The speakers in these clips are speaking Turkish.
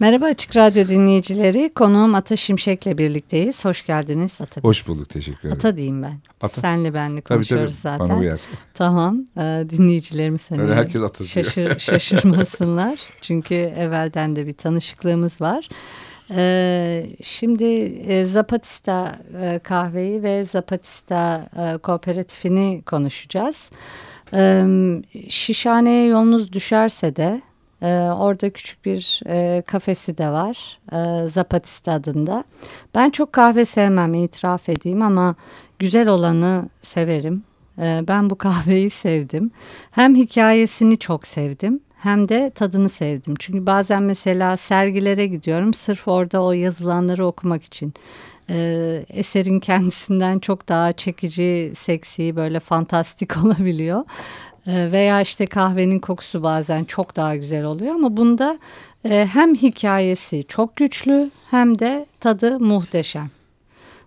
Merhaba Açık Radyo dinleyicileri. Konuğum Ata Şimşek'le birlikteyiz. Hoş geldiniz Ata. Hoş bulduk teşekkür ederim. Ata diyeyim ben. Ata. Senle benle Tabii konuşuyoruz tabii zaten. bana uyar. Tamam. Ee, dinleyicilerimiz seni Öyle herkes Ata şaşır, şaşırmasınlar. Çünkü evvelden de bir tanışıklığımız var. Ee, şimdi e, Zapatista e, kahveyi ve Zapatista e, kooperatifini konuşacağız. Şişhane'ye yolunuz düşerse de e, orada küçük bir e, kafesi de var e, Zapatista adında. Ben çok kahve sevmem itiraf edeyim ama güzel olanı severim. E, ben bu kahveyi sevdim. Hem hikayesini çok sevdim hem de tadını sevdim. Çünkü bazen mesela sergilere gidiyorum sırf orada o yazılanları okumak için. Ee, eserin kendisinden çok daha çekici, seksi, böyle fantastik olabiliyor. Ee, veya işte kahvenin kokusu bazen çok daha güzel oluyor ama bunda e, hem hikayesi çok güçlü hem de tadı muhteşem.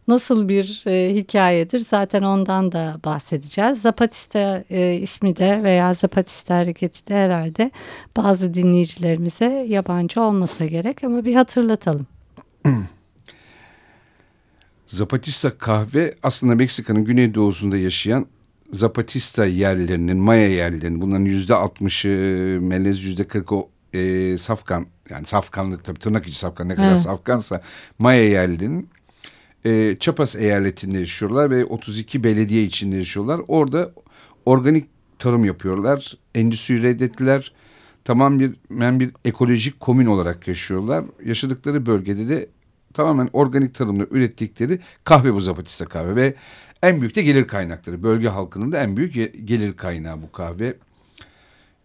Nasıl bir e, hikayedir zaten ondan da bahsedeceğiz. Zapatista e, ismi de veya Zapatista hareketi de herhalde bazı dinleyicilerimize yabancı olmasa gerek ama bir hatırlatalım. Zapatista kahve aslında Meksika'nın güneydoğusunda yaşayan Zapatista yerlerinin, Maya yerlerinin bunların yüzde altmışı melez yüzde kırkı e, safkan yani safkanlık tabii tırnak içi safkan ne kadar Evet. safkansa Maya yerlerinin e, Chiapas eyaletinde yaşıyorlar ve 32 belediye içinde yaşıyorlar. Orada organik tarım yapıyorlar. Endüstri reddettiler. Tamam bir, ben bir ekolojik komün olarak yaşıyorlar. Yaşadıkları bölgede de tamamen organik tarımla ürettikleri kahve bu Zapatista kahve ve en büyük de gelir kaynakları. Bölge halkının da en büyük gelir kaynağı bu kahve.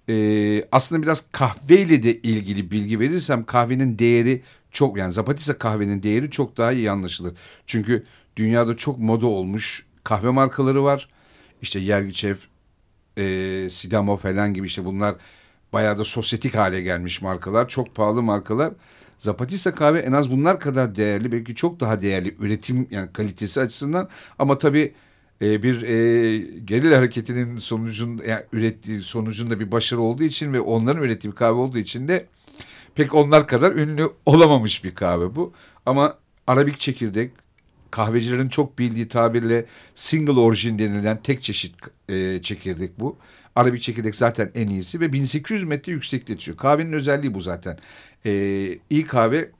Ee, aslında biraz kahveyle de ilgili bilgi verirsem kahvenin değeri çok yani Zapatista kahvenin değeri çok daha iyi anlaşılır. Çünkü dünyada çok moda olmuş kahve markaları var. İşte Yergiçev, e, Sidamo falan gibi işte bunlar bayağı da sosyetik hale gelmiş markalar. Çok pahalı markalar. Zapatista kahve en az bunlar kadar değerli. Belki çok daha değerli üretim yani kalitesi açısından. Ama tabii e, bir e, gerilla hareketinin sonucunda yani ürettiği sonucunda bir başarı olduğu için ve onların ürettiği bir kahve olduğu için de pek onlar kadar ünlü olamamış bir kahve bu. Ama arabik çekirdek kahvecilerin çok bildiği tabirle single origin denilen tek çeşit e, çekirdek bu. Arabik çekirdek zaten en iyisi ve 1800 metre yüksekte yetişiyor. Kahvenin özelliği bu zaten. E, iyi kahve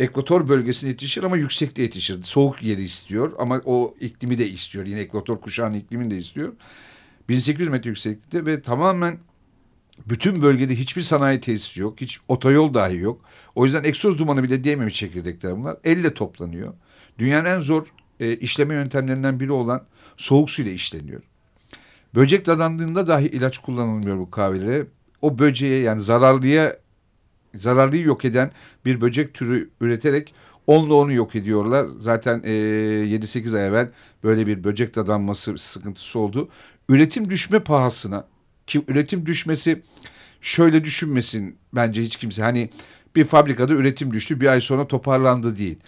ekvator bölgesinde yetişir ama yüksekte yetişir. Soğuk yeri istiyor ama o iklimi de istiyor. Yine ekvator kuşağının iklimini de istiyor. 1800 metre yükseklikte ve tamamen bütün bölgede hiçbir sanayi tesisi yok. Hiç otoyol dahi yok. O yüzden egzoz dumanı bile değmemiş çekirdekler bunlar. Elle toplanıyor. Dünyanın en zor e, işleme yöntemlerinden biri olan soğuk suyla işleniyor. Böcek dadandığında dahi ilaç kullanılmıyor bu kahvelere. O böceğe yani zararlıya zararlıyı yok eden bir böcek türü üreterek onunla onu yok ediyorlar. Zaten e, 7-8 ay evvel böyle bir böcek dadanması sıkıntısı oldu. Üretim düşme pahasına ki üretim düşmesi şöyle düşünmesin bence hiç kimse. Hani bir fabrikada üretim düştü bir ay sonra toparlandı değil.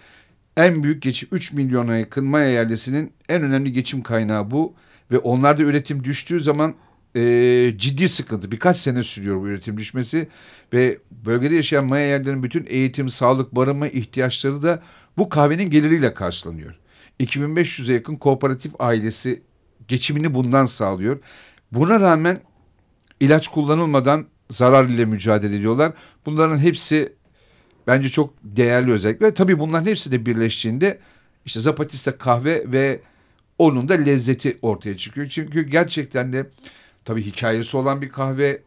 En büyük geçim 3 milyona yakın Maya yerlisinin en önemli geçim kaynağı bu. Ve onlarda üretim düştüğü zaman e, ciddi sıkıntı. Birkaç sene sürüyor bu üretim düşmesi. Ve bölgede yaşayan Maya yerlerinin bütün eğitim, sağlık, barınma ihtiyaçları da bu kahvenin geliriyle karşılanıyor. 2500'e yakın kooperatif ailesi geçimini bundan sağlıyor. Buna rağmen ilaç kullanılmadan zarar ile mücadele ediyorlar. Bunların hepsi bence çok değerli özellikler. Tabii bunların hepsi de birleştiğinde işte Zapatista kahve ve onun da lezzeti ortaya çıkıyor. Çünkü gerçekten de tabii hikayesi olan bir kahve,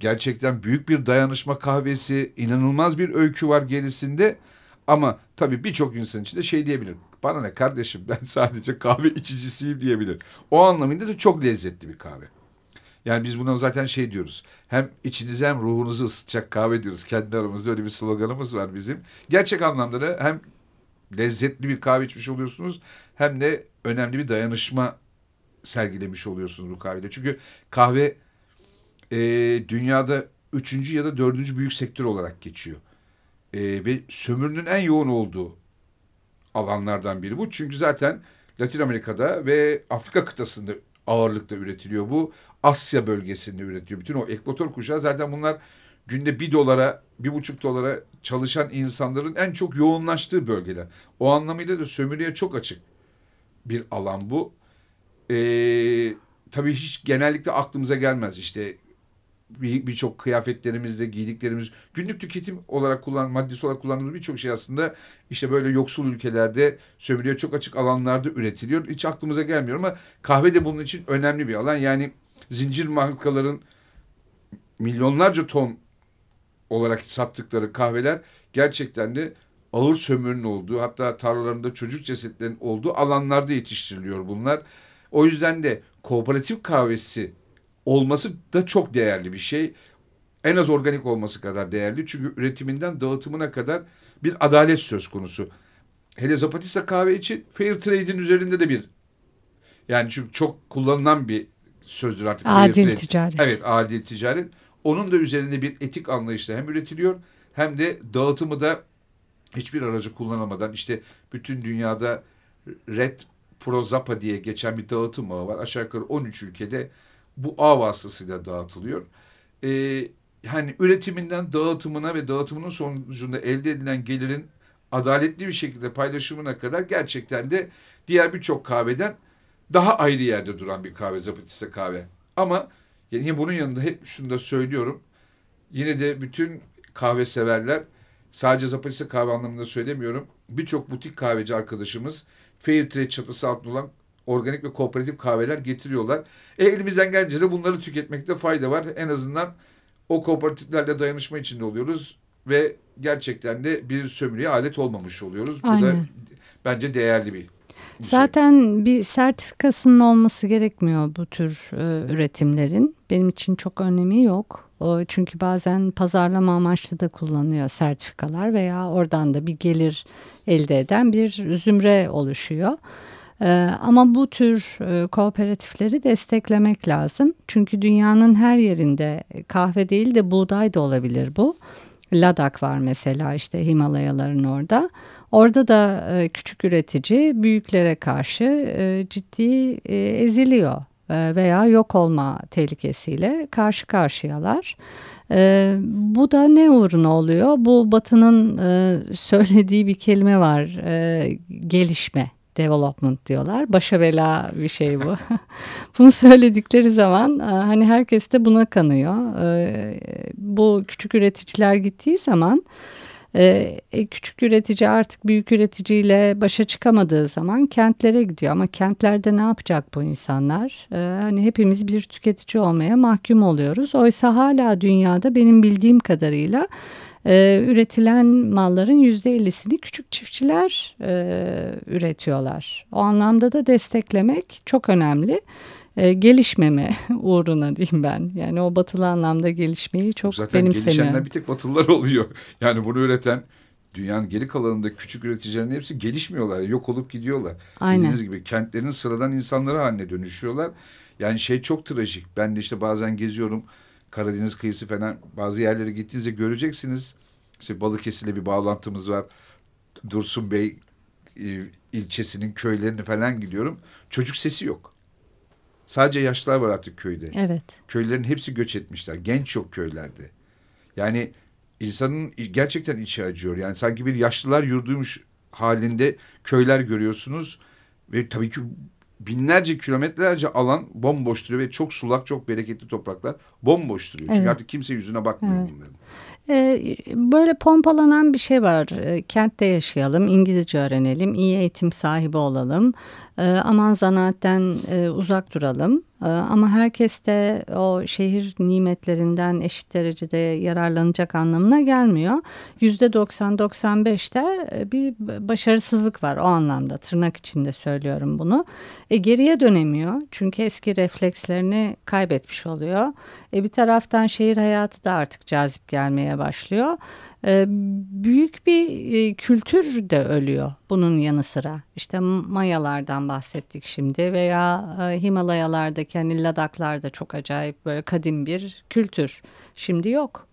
gerçekten büyük bir dayanışma kahvesi, inanılmaz bir öykü var gerisinde. Ama tabii birçok insan için de şey diyebilir. Bana ne kardeşim ben sadece kahve içicisiyim diyebilir. O anlamında da çok lezzetli bir kahve. Yani biz buna zaten şey diyoruz. Hem içinizi hem ruhunuzu ısıtacak kahve diyoruz. Kendi aramızda öyle bir sloganımız var bizim. Gerçek anlamda da hem lezzetli bir kahve içmiş oluyorsunuz hem de önemli bir dayanışma sergilemiş oluyorsunuz bu kahvede. Çünkü kahve e, dünyada üçüncü ya da dördüncü büyük sektör olarak geçiyor. E, ve sömürünün en yoğun olduğu alanlardan biri bu. Çünkü zaten Latin Amerika'da ve Afrika kıtasında ağırlıkta üretiliyor bu. Asya bölgesinde üretiliyor. Bütün o ekvator kuşağı zaten bunlar günde bir dolara, bir buçuk dolara çalışan insanların en çok yoğunlaştığı bölgeler. O anlamıyla da sömürüye çok açık bir alan bu. Ee, tabii hiç genellikle aklımıza gelmez. İşte birçok bir kıyafetlerimizde giydiklerimiz günlük tüketim olarak kullan maddesi olarak kullandığımız birçok şey aslında işte böyle yoksul ülkelerde sömürüye çok açık alanlarda üretiliyor. Hiç aklımıza gelmiyor ama kahve de bunun için önemli bir alan. Yani zincir markaların milyonlarca ton olarak sattıkları kahveler gerçekten de ağır sömürünün olduğu hatta tarlalarında çocuk cesetlerinin olduğu alanlarda yetiştiriliyor bunlar. O yüzden de kooperatif kahvesi olması da çok değerli bir şey. En az organik olması kadar değerli. Çünkü üretiminden dağıtımına kadar bir adalet söz konusu. Hele Zapatista kahve için fair trade'in üzerinde de bir yani çünkü çok kullanılan bir sözdür artık. Adil ticaret. Evet adil ticaret. Onun da üzerinde bir etik anlayışla hem üretiliyor hem de dağıtımı da hiçbir aracı kullanamadan işte bütün dünyada Red Prozapa diye geçen bir dağıtım ağı var. Aşağı yukarı 13 ülkede bu ağ vasıtasıyla dağıtılıyor. Ee, yani üretiminden dağıtımına ve dağıtımının sonucunda elde edilen gelirin adaletli bir şekilde paylaşımına kadar gerçekten de diğer birçok kahveden daha ayrı yerde duran bir kahve Zapatista kahve. Ama yani bunun yanında hep şunu da söylüyorum. Yine de bütün kahve severler sadece Zapatista kahve anlamında söylemiyorum. Birçok butik kahveci arkadaşımız fair trade çatısı altında olan organik ve kooperatif kahveler getiriyorlar. E, elimizden gelince de bunları tüketmekte fayda var. En azından o kooperatiflerle dayanışma içinde oluyoruz ve gerçekten de bir sömürüye alet olmamış oluyoruz. Aynen. Bu da bence değerli bir şey. Zaten bir sertifikasının olması gerekmiyor bu tür e, üretimlerin. Benim için çok önemi yok. O, çünkü bazen pazarlama amaçlı da kullanıyor sertifikalar veya oradan da bir gelir elde eden bir zümre oluşuyor. Ee, ama bu tür e, kooperatifleri desteklemek lazım. Çünkü dünyanın her yerinde kahve değil de buğday da olabilir bu. Ladak var mesela işte Himalayaların orada. Orada da e, küçük üretici büyüklere karşı e, ciddi eziliyor veya yok olma tehlikesiyle karşı karşıyalar. bu da ne uğruna oluyor? Bu Batı'nın söylediği bir kelime var, gelişme development diyorlar. Başa bela bir şey bu. Bunu söyledikleri zaman e, hani herkes de buna kanıyor. E, bu küçük üreticiler gittiği zaman e, küçük üretici artık büyük üreticiyle başa çıkamadığı zaman kentlere gidiyor. Ama kentlerde ne yapacak bu insanlar? Hani hepimiz bir tüketici olmaya mahkum oluyoruz. Oysa hala dünyada benim bildiğim kadarıyla e, üretilen malların yüzde ellisini küçük çiftçiler e, üretiyorlar. O anlamda da desteklemek çok önemli. E, gelişmeme uğruna diyeyim ben. Yani o batılı anlamda gelişmeyi çok Zaten benimsemiyorum. Zaten gelişenler bir tek batılılar oluyor. Yani bunu üreten dünyanın geri kalanında küçük üreticilerin hepsi gelişmiyorlar. Yok olup gidiyorlar. Aynen. Dediğiniz gibi kentlerin sıradan insanları haline dönüşüyorlar. Yani şey çok trajik. Ben de işte bazen geziyorum Karadeniz kıyısı falan bazı yerlere gittiğinizde göreceksiniz. İşte Balıkesir'le bir bağlantımız var. Dursun Bey e, ilçesinin köylerini falan gidiyorum. Çocuk sesi yok. Sadece yaşlılar var artık köyde. Evet. Köylerin hepsi göç etmişler. Genç yok köylerde. Yani insanın gerçekten içi acıyor. Yani sanki bir yaşlılar yurduymuş halinde köyler görüyorsunuz. Ve tabii ki binlerce kilometrelerce alan bomboş duruyor ve çok sulak, çok bereketli topraklar bomboş duruyor. Evet. Çünkü artık kimse yüzüne bakmıyor evet. bunların. Ee, böyle pompalanan bir şey var. Ee, kentte yaşayalım, İngilizce öğrenelim, iyi eğitim sahibi olalım. Ee, aman zanaatten e, uzak duralım. Ee, ama herkes de o şehir nimetlerinden eşit derecede yararlanacak anlamına gelmiyor. Yüzde 90-95'te e, bir başarısızlık var o anlamda tırnak içinde söylüyorum bunu. E, geriye dönemiyor çünkü eski reflekslerini kaybetmiş oluyor. E, bir taraftan şehir hayatı da artık cazip gelmeye başlıyor. e, büyük bir e, kültür de ölüyor bunun yanı sıra. İşte Mayalardan bahsettik şimdi veya e, Himalayalardaki hani Ladaklarda çok acayip böyle kadim bir kültür. Şimdi yok.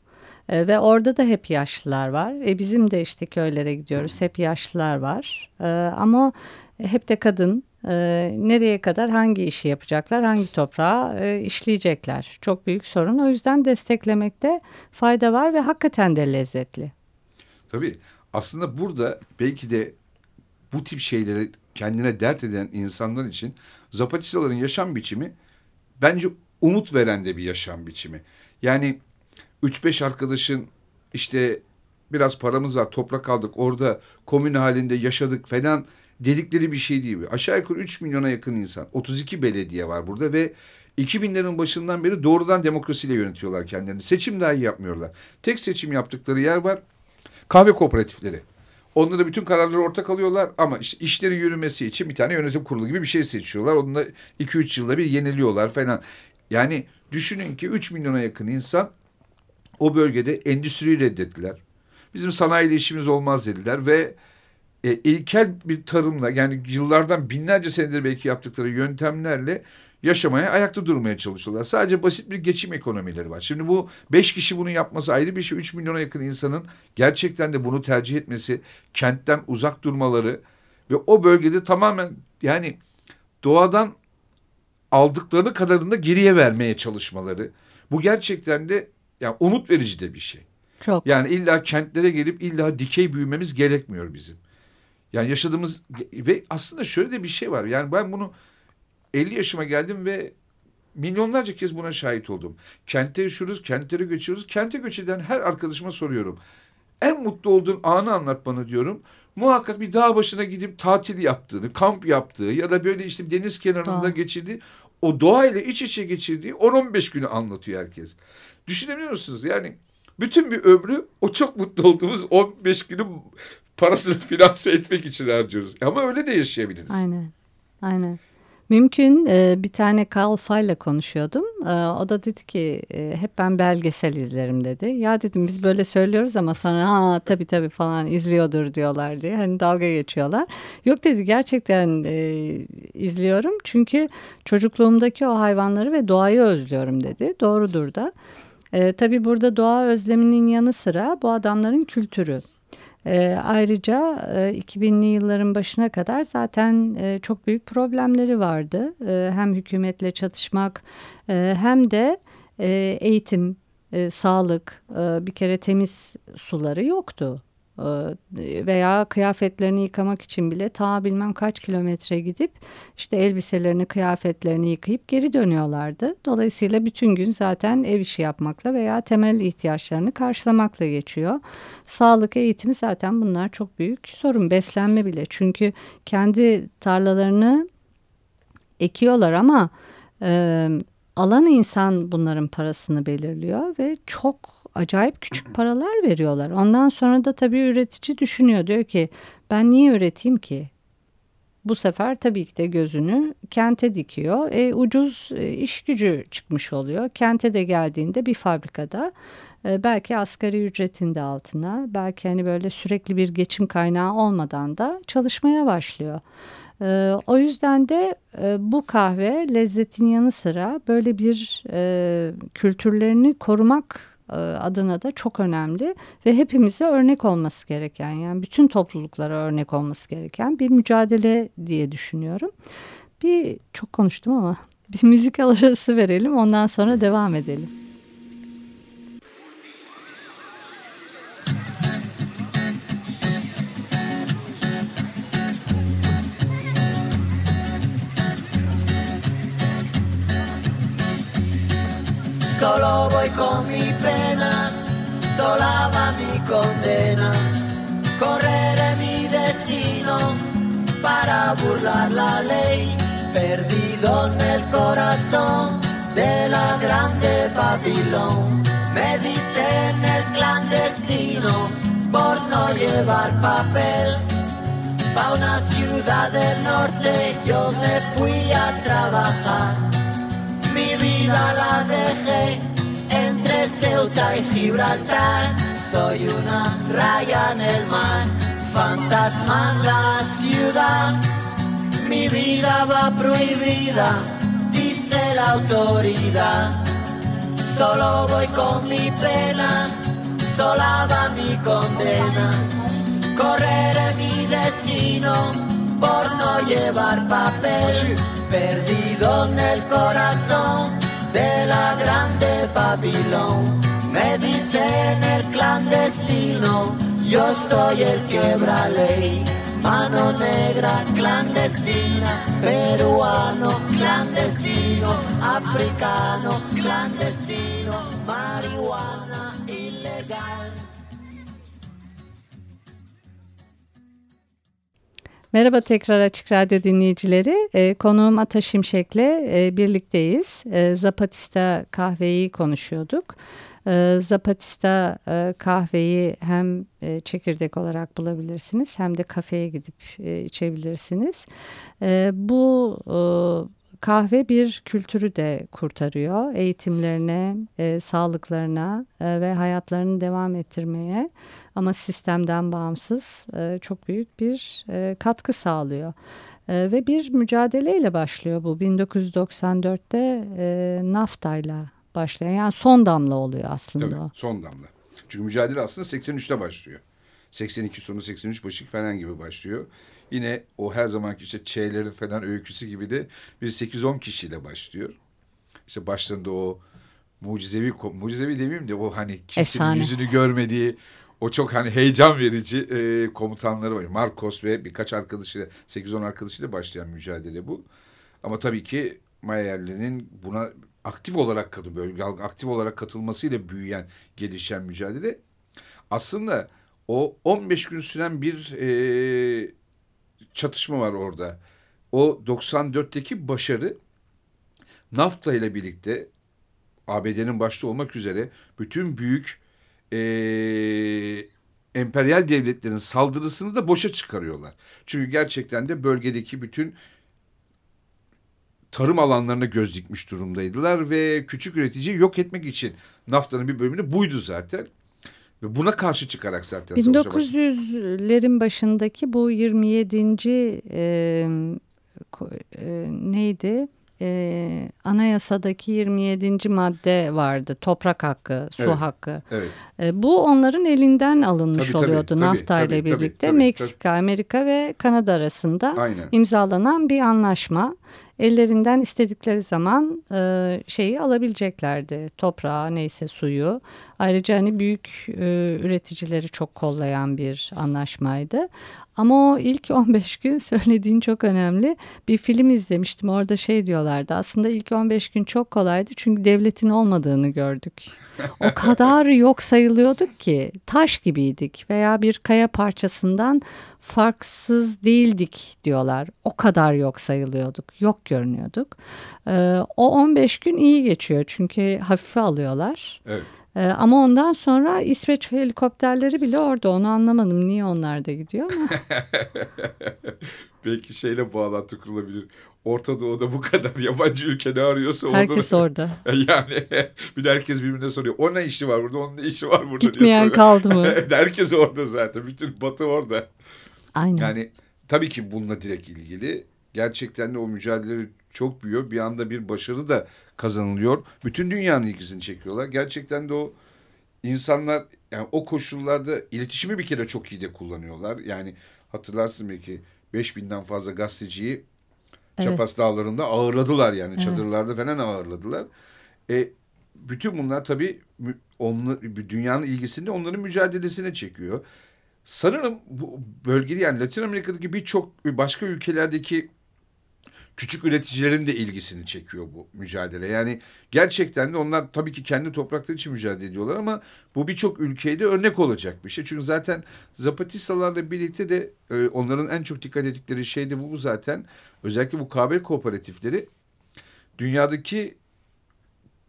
E, ve orada da hep yaşlılar var. E, bizim de işte köylere gidiyoruz hep yaşlılar var. E, ama hep de kadın e, nereye kadar hangi işi yapacaklar, hangi toprağa e, işleyecekler. Çok büyük sorun. O yüzden desteklemekte fayda var ve hakikaten de lezzetli. Tabii aslında burada belki de bu tip şeyleri kendine dert eden insanlar için Zapatistaların yaşam biçimi bence umut veren de bir yaşam biçimi. Yani 3-5 arkadaşın işte biraz paramız var toprak aldık orada komün halinde yaşadık falan dedikleri bir şey değil. Aşağı yukarı 3 milyona yakın insan 32 belediye var burada ve 2000'lerin başından beri doğrudan demokrasiyle yönetiyorlar kendilerini. Seçim dahi yapmıyorlar. Tek seçim yaptıkları yer var kahve kooperatifleri. Onlara bütün kararları ortak alıyorlar ama işte işleri yürümesi için bir tane yönetim kurulu gibi bir şey seçiyorlar. Onu da 2-3 yılda bir yeniliyorlar falan. Yani düşünün ki 3 milyona yakın insan o bölgede endüstriyi reddettiler. Bizim sanayiyle işimiz olmaz dediler ve e, ilkel bir tarımla yani yıllardan binlerce senedir belki yaptıkları yöntemlerle yaşamaya, ayakta durmaya çalışıyorlar. Sadece basit bir geçim ekonomileri var. Şimdi bu beş kişi bunu yapması ayrı bir şey. Üç milyona yakın insanın gerçekten de bunu tercih etmesi, kentten uzak durmaları ve o bölgede tamamen yani doğadan aldıkları kadarını da geriye vermeye çalışmaları. Bu gerçekten de yani umut verici de bir şey. Çok. Yani illa kentlere gelip illa dikey büyümemiz gerekmiyor bizim. Yani yaşadığımız ve aslında şöyle de bir şey var. Yani ben bunu 50 yaşıma geldim ve milyonlarca kez buna şahit oldum. Kente yaşıyoruz, kentlere göçüyoruz. Kente göç eden her arkadaşıma soruyorum. En mutlu olduğun anı anlat bana diyorum. Muhakkak bir dağ başına gidip tatil yaptığını, kamp yaptığı ya da böyle işte deniz kenarında Doğa. geçirdiği o doğayla iç içe geçirdiği 10-15 günü anlatıyor herkes. Düşünebiliyor musunuz? Yani bütün bir ömrü o çok mutlu olduğumuz 15 günü parasını finanse etmek için harcıyoruz. Ama öyle de yaşayabiliriz. Aynen. Aynen. Mümkün e, bir tane Kalfa ile konuşuyordum. E, o da dedi ki e, hep ben belgesel izlerim dedi. Ya dedim biz böyle söylüyoruz ama sonra ha tabii tabii falan izliyordur diyorlar diye. Hani dalga geçiyorlar. Yok dedi gerçekten e, izliyorum. Çünkü çocukluğumdaki o hayvanları ve doğayı özlüyorum dedi. Doğrudur da. E, tabii burada doğa özleminin yanı sıra bu adamların kültürü. E, ayrıca e, 2000'li yılların başına kadar zaten e, çok büyük problemleri vardı. E, hem hükümetle çatışmak e, hem de e, eğitim, e, sağlık, e, bir kere temiz suları yoktu. Ee, veya kıyafetlerini yıkamak için bile ta bilmem kaç kilometre gidip işte elbiselerini kıyafetlerini yıkayıp geri dönüyorlardı. Dolayısıyla bütün gün zaten ev işi yapmakla veya temel ihtiyaçlarını karşılamakla geçiyor. Sağlık eğitimi zaten bunlar çok büyük sorun beslenme bile çünkü kendi tarlalarını ekiyorlar ama e, alan insan bunların parasını belirliyor ve çok acayip küçük paralar veriyorlar. Ondan sonra da tabii üretici düşünüyor. Diyor ki ben niye üreteyim ki? Bu sefer tabii ki de gözünü kente dikiyor. E, ucuz e, iş gücü çıkmış oluyor. Kente de geldiğinde bir fabrikada e, belki asgari ücretin de altına belki hani böyle sürekli bir geçim kaynağı olmadan da çalışmaya başlıyor. E, o yüzden de e, bu kahve lezzetin yanı sıra böyle bir e, kültürlerini korumak adına da çok önemli ve hepimize örnek olması gereken yani bütün topluluklara örnek olması gereken bir mücadele diye düşünüyorum. Bir çok konuştum ama bir müzik arası verelim ondan sonra devam edelim. Solo voy con mi pena, sola va mi condena. Correré mi destino para burlar la ley, perdido en el corazón de la grande Babilón. Me dicen el clandestino por no llevar papel. Pa' una ciudad del norte yo me fui a trabajar mi vida la dejé entre Ceuta y Gibraltar. soy una raya en el mar, fantasma en la ciudad. Mi vida va prohibida, dice la autoridad. Solo voy con mi pena, sola va mi condena. Correré mi destino por no llevar papel, perdido en el corazón de la grande Babilón. Me dicen el clandestino, yo soy el quebra ley. Mano negra clandestina, peruano clandestino, africano clandestino, marihuana ilegal. Merhaba tekrar Açık Radyo dinleyicileri. E, konuğum Ata Şimşek'le e, birlikteyiz. E, Zapatista kahveyi konuşuyorduk. E, Zapatista e, kahveyi hem e, çekirdek olarak bulabilirsiniz hem de kafeye gidip e, içebilirsiniz. E, bu e, kahve bir kültürü de kurtarıyor. Eğitimlerine, e, sağlıklarına e, ve hayatlarını devam ettirmeye ama sistemden bağımsız e, çok büyük bir e, katkı sağlıyor. E, ve bir mücadeleyle başlıyor bu 1994'te e, naftayla başlayan yani son damla oluyor aslında. Tabii son damla. Çünkü mücadele aslında 83'te başlıyor. 82 sonu 83 başı falan gibi başlıyor. Yine o her zamanki işte Ç'lerin falan öyküsü gibi de bir 8-10 kişiyle başlıyor. İşte başlarında o mucizevi, mucizevi demeyeyim de o hani kimsenin Efsane. yüzünü görmediği o çok hani heyecan verici e, komutanları var. Marcos ve birkaç arkadaşıyla 8-10 arkadaşıyla başlayan mücadele bu. Ama tabii ki Mayerli'nin buna aktif olarak katı böyle aktif olarak katılmasıyla büyüyen, gelişen mücadele aslında o 15 gün süren bir e, çatışma var orada. O 94'teki başarı NAFTA ile birlikte ABD'nin başta olmak üzere bütün büyük e, emperyal devletlerin saldırısını da boşa çıkarıyorlar. Çünkü gerçekten de bölgedeki bütün tarım alanlarına göz dikmiş durumdaydılar ve küçük üreticiyi yok etmek için NAFTA'nın bir bölümünü buydu zaten. Ve buna karşı çıkarak zaten 1900'lerin başındaki bu 27. E, e, neydi? e, anayasadaki 27. madde vardı. Toprak hakkı, su evet, hakkı. Evet. E, bu onların elinden alınmış tabii, oluyordu tabii, NAFTA ile birlikte. Tabii, Meksika, tabii. Amerika ve Kanada arasında Aynen. imzalanan bir anlaşma ellerinden istedikleri zaman e, şeyi alabileceklerdi. Toprağı neyse suyu. Ayrıca hani büyük e, üreticileri çok kollayan bir anlaşmaydı. Ama o ilk 15 gün söylediğin çok önemli. Bir film izlemiştim orada şey diyorlardı. Aslında ilk 15 gün çok kolaydı çünkü devletin olmadığını gördük. O kadar yok sayılıyorduk ki taş gibiydik veya bir kaya parçasından farksız değildik diyorlar. O kadar yok sayılıyorduk, yok görünüyorduk. Ee, o 15 gün iyi geçiyor çünkü hafife alıyorlar. Evet. Ee, ama ondan sonra İsveç helikopterleri bile orada onu anlamadım. Niye onlar da gidiyor ama. Belki şeyle bağlantı kurulabilir. Orta Doğu'da bu kadar yabancı ülke ne arıyorsa orada Herkes orada. Yani bir de herkes birbirine soruyor. O ne işi var burada, onun ne işi var burada Gitmeyen diye kaldı mı? herkes orada zaten. Bütün batı orada. Aynen. Yani tabii ki bununla direkt ilgili. Gerçekten de o mücadele çok büyüyor. Bir anda bir başarı da kazanılıyor. Bütün dünyanın ilgisini çekiyorlar. Gerçekten de o insanlar yani o koşullarda iletişimi bir kere çok iyi de kullanıyorlar. Yani hatırlarsın belki 5000'den fazla gazeteciyi evet. Çapas Dağları'nda ağırladılar yani evet. çadırlarda falan ağırladılar. E, bütün bunlar tabii onlar, dünyanın ilgisini onların mücadelesine çekiyor. Sanırım bu bölgede yani Latin Amerika'daki birçok başka ülkelerdeki küçük üreticilerin de ilgisini çekiyor bu mücadele. Yani gerçekten de onlar tabii ki kendi toprakları için mücadele ediyorlar ama bu birçok ülkeye de örnek olacak bir şey. Çünkü zaten Zapatistalarla birlikte de e, onların en çok dikkat ettikleri şey de bu, bu zaten. Özellikle bu kahve kooperatifleri dünyadaki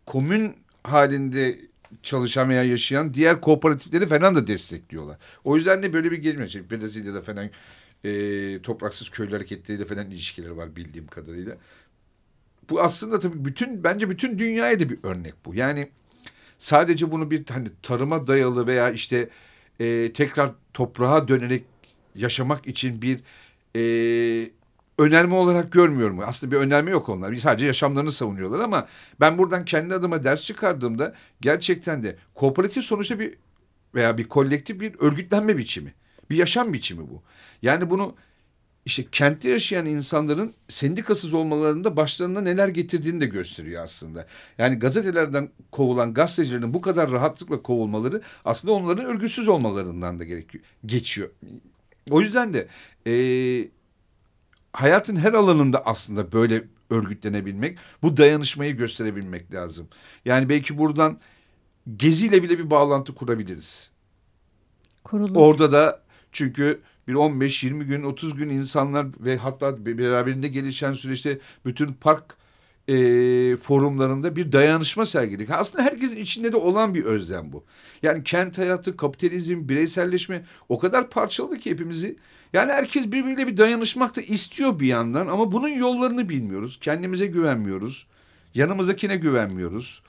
komün halinde çalışan veya yaşayan diğer kooperatifleri falan da destekliyorlar. O yüzden de böyle bir gelme. Şey, Brezilya'da falan e, topraksız köylü hareketleriyle falan ilişkileri var bildiğim kadarıyla. Bu aslında tabii bütün bence bütün dünyaya da bir örnek bu. Yani sadece bunu bir hani tarıma dayalı veya işte e, tekrar toprağa dönerek yaşamak için bir e, önerme olarak görmüyorum. Aslında bir önerme yok onlar. Sadece yaşamlarını savunuyorlar ama ben buradan kendi adıma ders çıkardığımda gerçekten de kooperatif sonuçta bir veya bir kolektif bir örgütlenme biçimi. Bir yaşam biçimi bu. Yani bunu işte kentte yaşayan insanların sendikasız olmalarında başlarına neler getirdiğini de gösteriyor aslında. Yani gazetelerden kovulan gazetecilerin bu kadar rahatlıkla kovulmaları aslında onların örgütsüz olmalarından da gerekiyor, geçiyor. O yüzden de e, hayatın her alanında aslında böyle örgütlenebilmek, bu dayanışmayı gösterebilmek lazım. Yani belki buradan geziyle bile bir bağlantı kurabiliriz. Kurulur. Orada da çünkü bir 15-20 gün 30 gün insanlar ve hatta beraberinde gelişen süreçte bütün park e, forumlarında bir dayanışma sergiledik. Aslında herkesin içinde de olan bir özlem bu. Yani kent hayatı, kapitalizm, bireyselleşme o kadar parçaladı ki hepimizi. Yani herkes birbiriyle bir dayanışmak da istiyor bir yandan ama bunun yollarını bilmiyoruz. Kendimize güvenmiyoruz. Yanımızdakine güvenmiyoruz.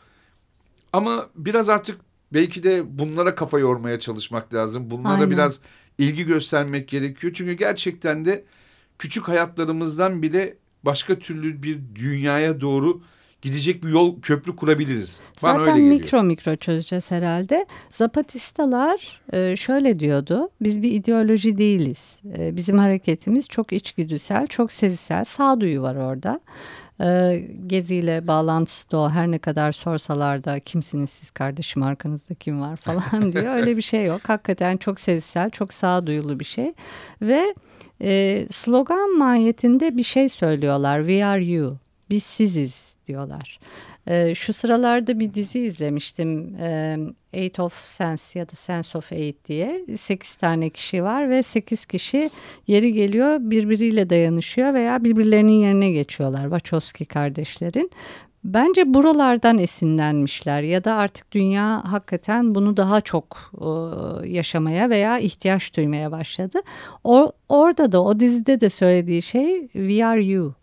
Ama biraz artık belki de bunlara kafa yormaya çalışmak lazım. Bunlara Aynen. biraz ilgi göstermek gerekiyor. Çünkü gerçekten de küçük hayatlarımızdan bile başka türlü bir dünyaya doğru gidecek bir yol köprü kurabiliriz. Bana Zaten öyle geliyor. mikro mikro çözeceğiz herhalde. Zapatistalar e, şöyle diyordu. Biz bir ideoloji değiliz. E, Bizim hareketimiz çok içgüdüsel, çok sezisel. Sağduyu var orada. E, Geziyle bağlantısı da o. Her ne kadar sorsalar da kimsiniz siz kardeşim arkanızda kim var falan diyor. Öyle bir şey yok. Hakikaten çok sezisel, çok sağduyulu bir şey. Ve e, slogan mahiyetinde bir şey söylüyorlar. We are you. Biz siziz diyorlar. Ee, şu sıralarda bir dizi izlemiştim. Ee, Eight of Sense ya da Sense of Eight diye. Sekiz tane kişi var ve sekiz kişi yeri geliyor birbiriyle dayanışıyor veya birbirlerinin yerine geçiyorlar. Wachowski kardeşlerin. Bence buralardan esinlenmişler ya da artık dünya hakikaten bunu daha çok e, yaşamaya veya ihtiyaç duymaya başladı. O, orada da o dizide de söylediği şey we are you.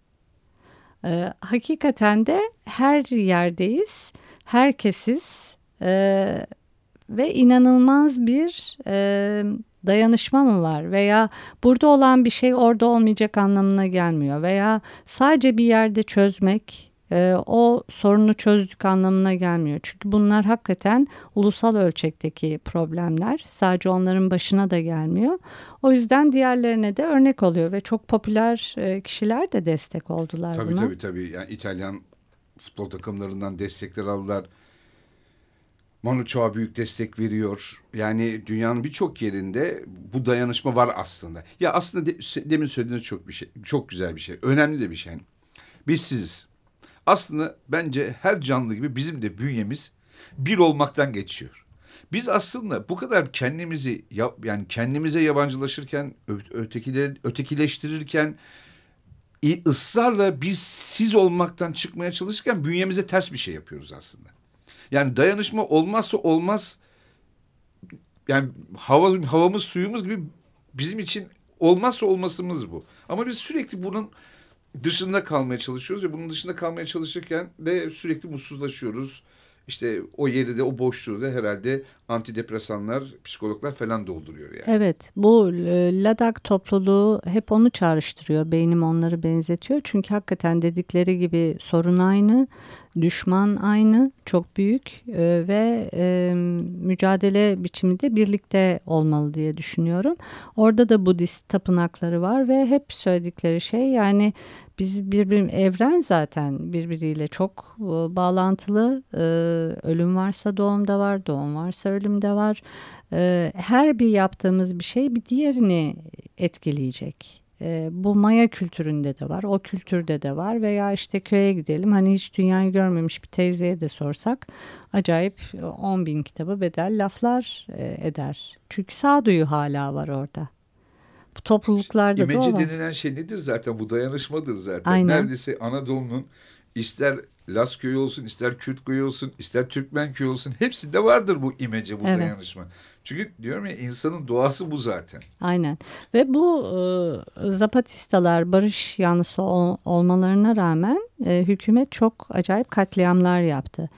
Ee, hakikaten de her yerdeyiz, herkesiz e, ve inanılmaz bir e, dayanışma mı var? Veya burada olan bir şey orada olmayacak anlamına gelmiyor. Veya sadece bir yerde çözmek e, o sorunu çözdük anlamına gelmiyor. Çünkü bunlar hakikaten ulusal ölçekteki problemler sadece onların başına da gelmiyor. O yüzden diğerlerine de örnek oluyor ve çok popüler e, kişiler de destek oldular Tabii buna. tabii tabii. Yani İtalyan futbol takımlarından destekler aldılar. Manu Chao büyük destek veriyor. Yani dünyanın birçok yerinde bu dayanışma var aslında. Ya aslında de, demin söylediğiniz çok bir şey, çok güzel bir şey. Önemli de bir şey. Biz siziz. Aslında bence her canlı gibi bizim de bünyemiz bir olmaktan geçiyor. Biz aslında bu kadar kendimizi yani kendimize yabancılaşırken, ö- ötekile, ötekileştirirken ısrarla biz siz olmaktan çıkmaya çalışırken bünyemize ters bir şey yapıyoruz aslında. Yani dayanışma olmazsa olmaz yani hava, havamız suyumuz gibi bizim için olmazsa olmasımız bu. Ama biz sürekli bunun dışında kalmaya çalışıyoruz ve bunun dışında kalmaya çalışırken de sürekli mutsuzlaşıyoruz. İşte o yeri de o boşluğu da herhalde antidepresanlar, psikologlar falan dolduruyor yani. Evet bu e, Ladak topluluğu hep onu çağrıştırıyor. Beynim onları benzetiyor. Çünkü hakikaten dedikleri gibi sorun aynı, düşman aynı, çok büyük e, ve e, mücadele biçimi de birlikte olmalı diye düşünüyorum. Orada da Budist tapınakları var ve hep söyledikleri şey yani biz birbir evren zaten birbiriyle çok bağlantılı. Ölüm varsa doğum da var, doğum varsa ölüm de var. E, her bir yaptığımız bir şey bir diğerini etkileyecek. E, bu Maya kültüründe de var, o kültürde de var veya işte köye gidelim hani hiç dünyayı görmemiş bir teyzeye de sorsak acayip 10 bin kitabı bedel laflar e, eder. Çünkü sağduyu hala var orada. Bu topluluklarda da İmece olan. denilen şey nedir zaten? Bu dayanışmadır zaten. Aynen. Neredeyse Anadolu'nun ister Las köyü olsun, ister Kürt köyü olsun, ister Türkmen köyü olsun hepsinde vardır bu imece, bu Evet. dayanışma. Çünkü diyorum ya insanın doğası bu zaten. Aynen ve bu e, Zapatistalar barış yanlısı ol- olmalarına rağmen e, hükümet çok acayip katliamlar yaptı.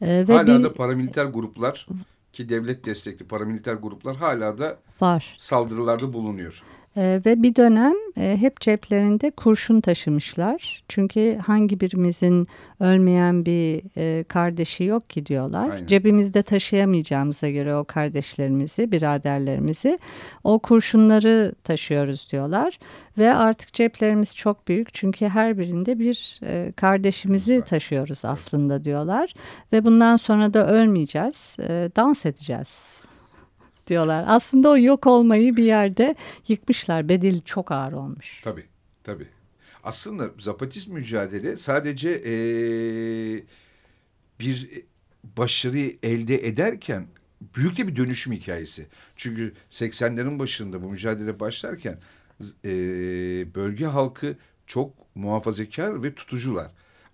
E, ve hala bir, da paramiliter gruplar ki devlet destekli paramiliter gruplar hala da var. saldırılarda bulunuyor. E, ve bir dönem e, hep ceplerinde kurşun taşımışlar. Çünkü hangi birimizin ölmeyen bir e, kardeşi yok ki diyorlar. Aynen. Cebimizde taşıyamayacağımıza göre o kardeşlerimizi, biraderlerimizi o kurşunları taşıyoruz diyorlar. Ve artık ceplerimiz çok büyük çünkü her birinde bir e, kardeşimizi taşıyoruz aslında diyorlar. Ve bundan sonra da ölmeyeceğiz, e, dans edeceğiz diyorlar. Aslında o yok olmayı bir yerde yıkmışlar. Bedeli çok ağır olmuş. Tabii tabii. Aslında zapatist mücadele sadece ee, bir başarıyı elde ederken büyük de bir dönüşüm hikayesi. Çünkü 80'lerin başında bu mücadele başlarken e, bölge halkı çok muhafazakar ve tutucular.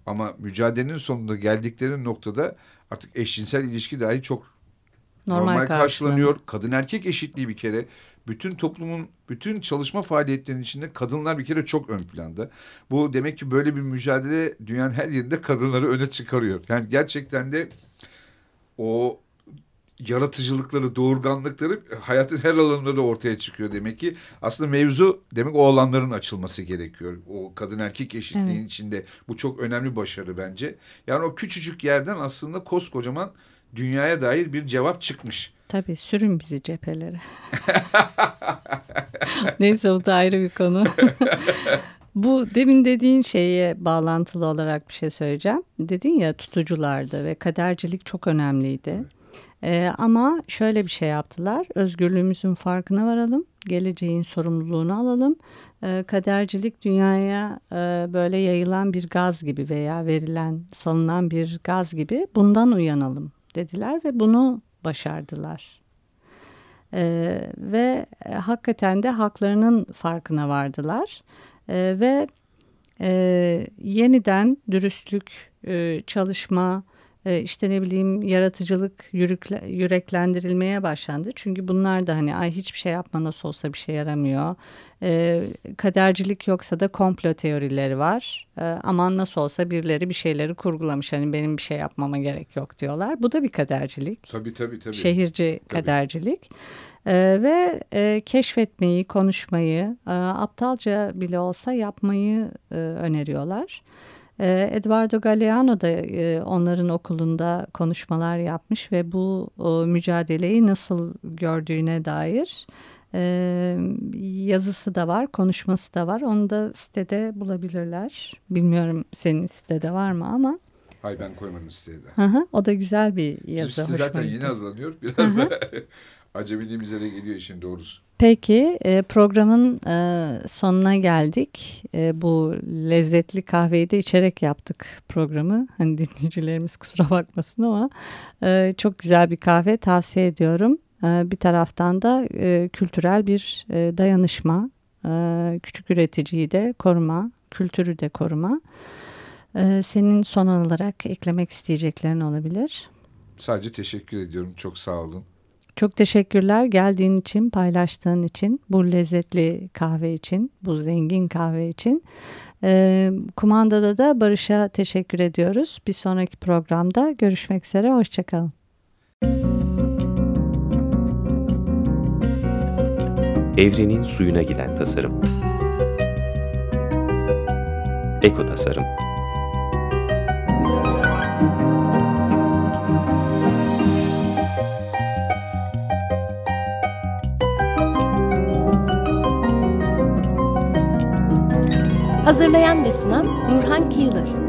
Ama mücadelenin sonunda geldikleri noktada artık eşcinsel ilişki dahi çok normal, normal karşılanıyor. Kadın erkek eşitliği bir kere bütün toplumun bütün çalışma faaliyetlerinin içinde kadınlar bir kere çok ön planda. Bu demek ki böyle bir mücadele dünyanın her yerinde kadınları öne çıkarıyor. Yani gerçekten de o yaratıcılıkları, doğurganlıkları hayatın her alanında da ortaya çıkıyor demek ki. Aslında mevzu demek o alanların açılması gerekiyor. O kadın erkek eşitliğin evet. içinde bu çok önemli başarı bence. Yani o küçücük yerden aslında koskocaman dünyaya dair bir cevap çıkmış. Tabii sürün bizi cephelere. Neyse o da ayrı bir konu. Bu demin dediğin şeye bağlantılı olarak bir şey söyleyeceğim. Dedin ya tutuculardı ve kadercilik çok önemliydi. Evet. Ee, ama şöyle bir şey yaptılar. Özgürlüğümüzün farkına varalım. Geleceğin sorumluluğunu alalım. Ee, kadercilik dünyaya e, böyle yayılan bir gaz gibi veya verilen, salınan bir gaz gibi bundan uyanalım dediler ve bunu başardılar. Ee, ve e, hakikaten de haklarının farkına vardılar ee, ve e, yeniden dürüstlük, e, çalışma, e, işte ne bileyim yaratıcılık yürükle, yüreklendirilmeye başlandı. Çünkü bunlar da hani ay hiçbir şey yapma nasıl olsa bir şey yaramıyor. E, kadercilik yoksa da komplo teorileri var. E, aman nasıl olsa birileri bir şeyleri kurgulamış. Hani benim bir şey yapmama gerek yok diyorlar. Bu da bir kadercilik. Tabii tabii tabii. Şehirci tabii. kadercilik. Ee, ve e, keşfetmeyi, konuşmayı, e, aptalca bile olsa yapmayı e, öneriyorlar. Ee, Eduardo Galeano da e, onların okulunda konuşmalar yapmış ve bu mücadeleyi nasıl gördüğüne dair e, yazısı da var, konuşması da var. Onu da sitede bulabilirler. Bilmiyorum senin sitede var mı ama. Hayır ben koymadım siteye de. Hı hı, o da güzel bir yazı. Bizim site zaten yeni hazırlanıyor. Biraz da acemiliğimize de geliyor işin doğrusu. Peki e, programın e, sonuna geldik. E, bu lezzetli kahveyi de içerek yaptık programı. Hani dinleyicilerimiz kusura bakmasın ama çok güzel bir kahve tavsiye ediyorum. Bir taraftan da kültürel bir dayanışma, küçük üreticiyi de koruma, kültürü de koruma. Senin son olarak eklemek isteyeceklerin olabilir. Sadece teşekkür ediyorum. Çok sağ olun. Çok teşekkürler geldiğin için, paylaştığın için, bu lezzetli kahve için, bu zengin kahve için. Ee, kumandada da Barış'a teşekkür ediyoruz. Bir sonraki programda görüşmek üzere, hoşçakalın. Evrenin suyuna giden tasarım. Eko Tasarım Hazırlayan ve sunan Nurhan Kıyılır.